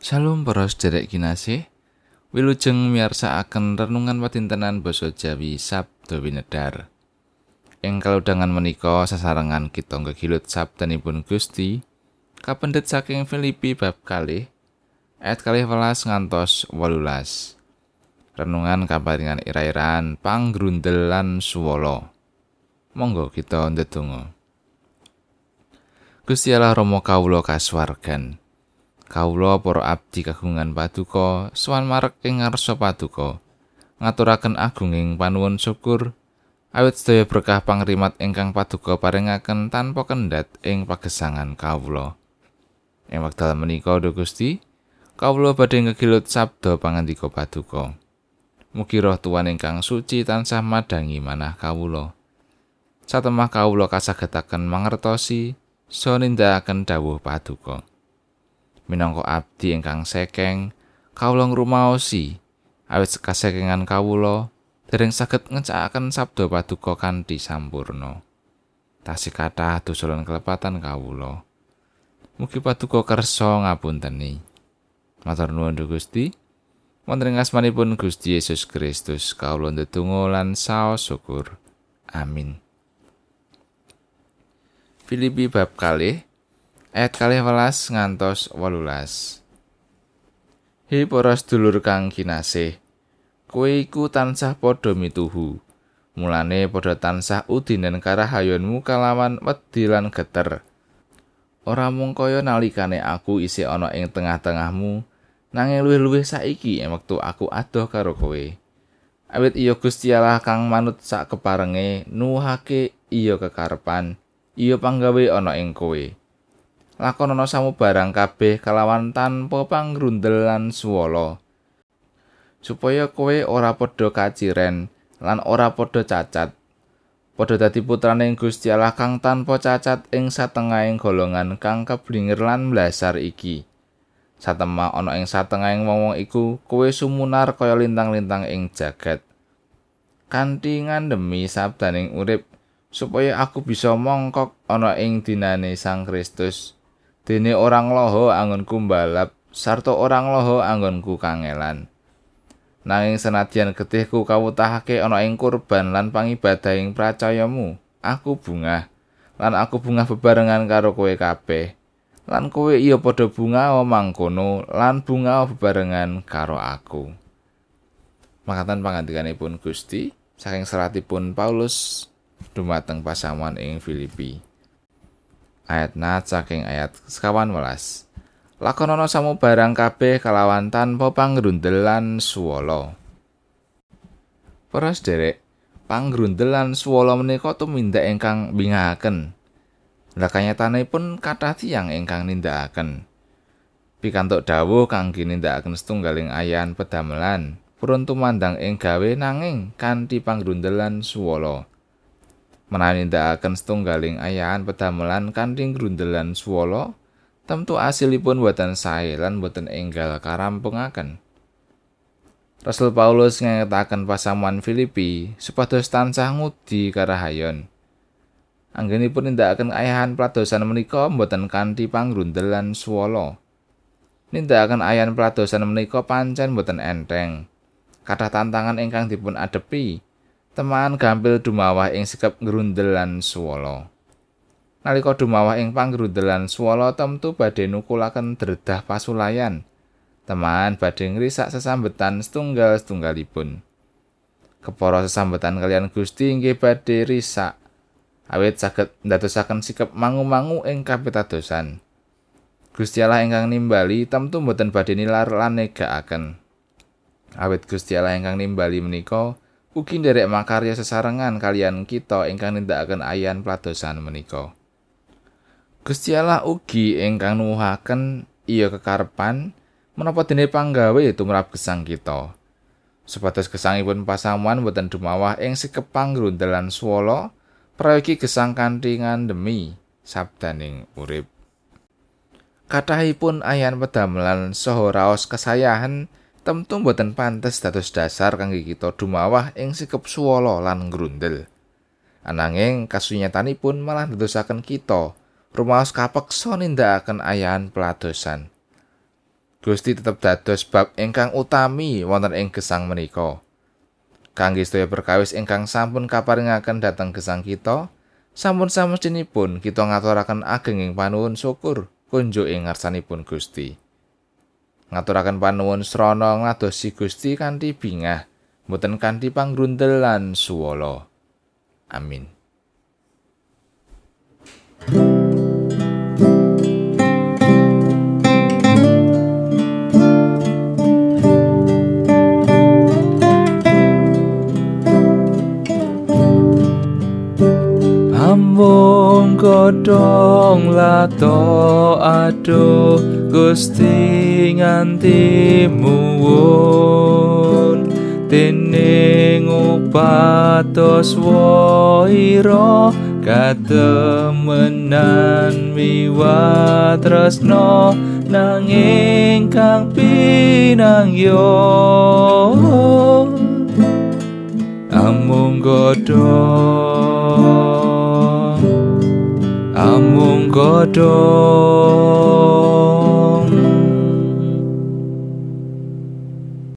Shalom para sedherek kinasih. Wilujeng miyarsakaken renungan patintenan basa Jawi Sabda Winedar. Ing kalodhangan menika sasarengan kita ngegilut sabdanipun Gusti kapendhet saking Filipi bab kalih ayat kalih welas ngantos wolulas. Renungan kaparingan ira-iraan panggrundel lan suwala. Monggo kita ndedonga. Gusti Allah Rama kawula kasuwargan. Kawula para abdi kagungan paduka sowan marek ing ngarsa paduka. Ngaturaken agunging panuwun syukur awit sedaya berkah pangrimat ingkang paduka paringaken tanpa kendhat ing pagesangan kawula. Ing wekdal menika Duh Gusti, kawula badhe ngegilut sabda pangandika paduka. Mugi roh tuwan ingkang suci tansah madangi manah kawula. Satemah kawula kasagetaken mangertosi so nindakaken dawuh paduka. Minangka abdi ingkang sekeng kawula ngrumaosi. Awit kasekengan kawula dereng saged ngecakaken sabda paduka kanthi sampurna. Tasih kathah dosa lan kelepatan kawula. Mugi paduka kersa ngapunteni. Matur nuwun Gusti. Wonten asmanipun Gusti Yesus Kristus kawula ndedonga lan saos syukur. Amin. Filipi bab kalih ayat kalih welas ngantos wolulas. Hi para sedulur kang kinasih, kowe iku tansah padha mituhu. Mulane padha tansah udinen karahayonmu kalawan wedi lan geter. Ora mung kaya nalikane aku isih ana ing tengah-tengahmu, nanging luwih-luwih saiki wektu aku adoh karo kowe. Awit iya Gusti Allah kang manut sak keparenge nuhake iya kekarepan, iya panggawe ana ing kowe. Lakonana samubarang kabeh kalawan tanpa panggrundel lan suwala supaya kowe ora padha kaciren lan ora padha cacat. Padha dadi putraning Gusti Allah kang tanpa cacat ing satengahing golongan kang keblinger lan blasar iki. Satemah ana ing satengahing wong-wong iku kowe sumunar kaya lintang-lintang ing jagat. Kanthi ngandemi sabdaning urip supaya aku bisa mongkok ana ing dinane Sang Kristus dene orang loho angonku balap sarta orang loho anggonku kangelan. Nanging senadyan getihku kawutahake ana ing kurban lan pangibadahing pracayamu aku bunga lan aku bunga bebarengan karo kowe kabeh. Lan kowe iya padha bunga mangkono lan bunga bebarengan karo aku. Makatan pangandikanipun Gusti saking seratipun Paulus dumateng pasaman ing Filipi ayat nat saking ayat sekawan welas lakonono samu barang kabeh kalawan tanpa panggrundelan suwolo para sederek panggrundelan suwolo menika tumindak ingkang bingaken lah kanyatane pun kathah tiyang ingkang nindakaken. Pikantuk dawuh kangge nindakaken setunggaling ayan pedamelan purun tumandang ing gawe nanging kanthi panggrundelan suwolo menawi nindakaken setunggaling ayahan pedamelan kanthi grundelan swala tentu asilipun boten sae lan boten enggal karampungaken Rasul Paulus ngetaken pasamuan Filipi supados tansah ngudi karahayon. Anggenipun nindakaken ayahan pradosan menika boten kanthi panggrundelan swala. Nindakaken ayahan pradosan menika pancen boten enteng. Kathah tantangan ingkang dipun adepi teman gampil dumawah ing sikap ngrundelan swala. Nalika dumawah ing panggrundelan swala temtu badhe nukulaken dredah pasulayan. Teman badhe ngrisak sesambetan setunggal-setunggalipun. Kepara sesambetan kalian Gusti inggih badhe risak. Awit saged ndadosaken sikap mangu-mangu ing kapitadosan. Gusti Allah ingkang nimbali temtu mboten badhe nilar lan negakaken. Awit Gusti Allah ingkang nimbali menika ugi nderek makarya sesarengan kalian kita ingkang nindakaken ayan pladosan menika. Gusti Allah ugi ingkang nuwuhaken iya kekarepan menapa dene panggawe tumrap gesang kita. Supados gesangipun pasamuan boten dumawah ing sikepang grundelan swala prayogi gesang kanthi ngandemi sabdaning urip. Kathahipun ayan pedamelan saha raos kesayahan temtu boten pantes dados dasar kangge kita dumawah ing sikep suwala lan grundel. Ananging kasunyatanipun malah ndadosaken kita rumaos kapeksa nindakaken ayahan peladosan. Gusti tetep dados bab ingkang utami wonten ing gesang menika. Kangge sedaya perkawis ingkang sampun kaparingaken dhateng gesang kita, sampun samestinipun kita ngaturaken agenging panuwun syukur kunjuk ing ngarsanipun Gusti. Ngaturaken panuwun srana ngadosi Gusti kanthi bingah, mboten kanthi pangrundel lan suwala. Amin. Godhong lato aduh Gusti nganti muwun dening upatos waira katemenan miwat tresno nanging kang pinangyo amung godhong amung godhong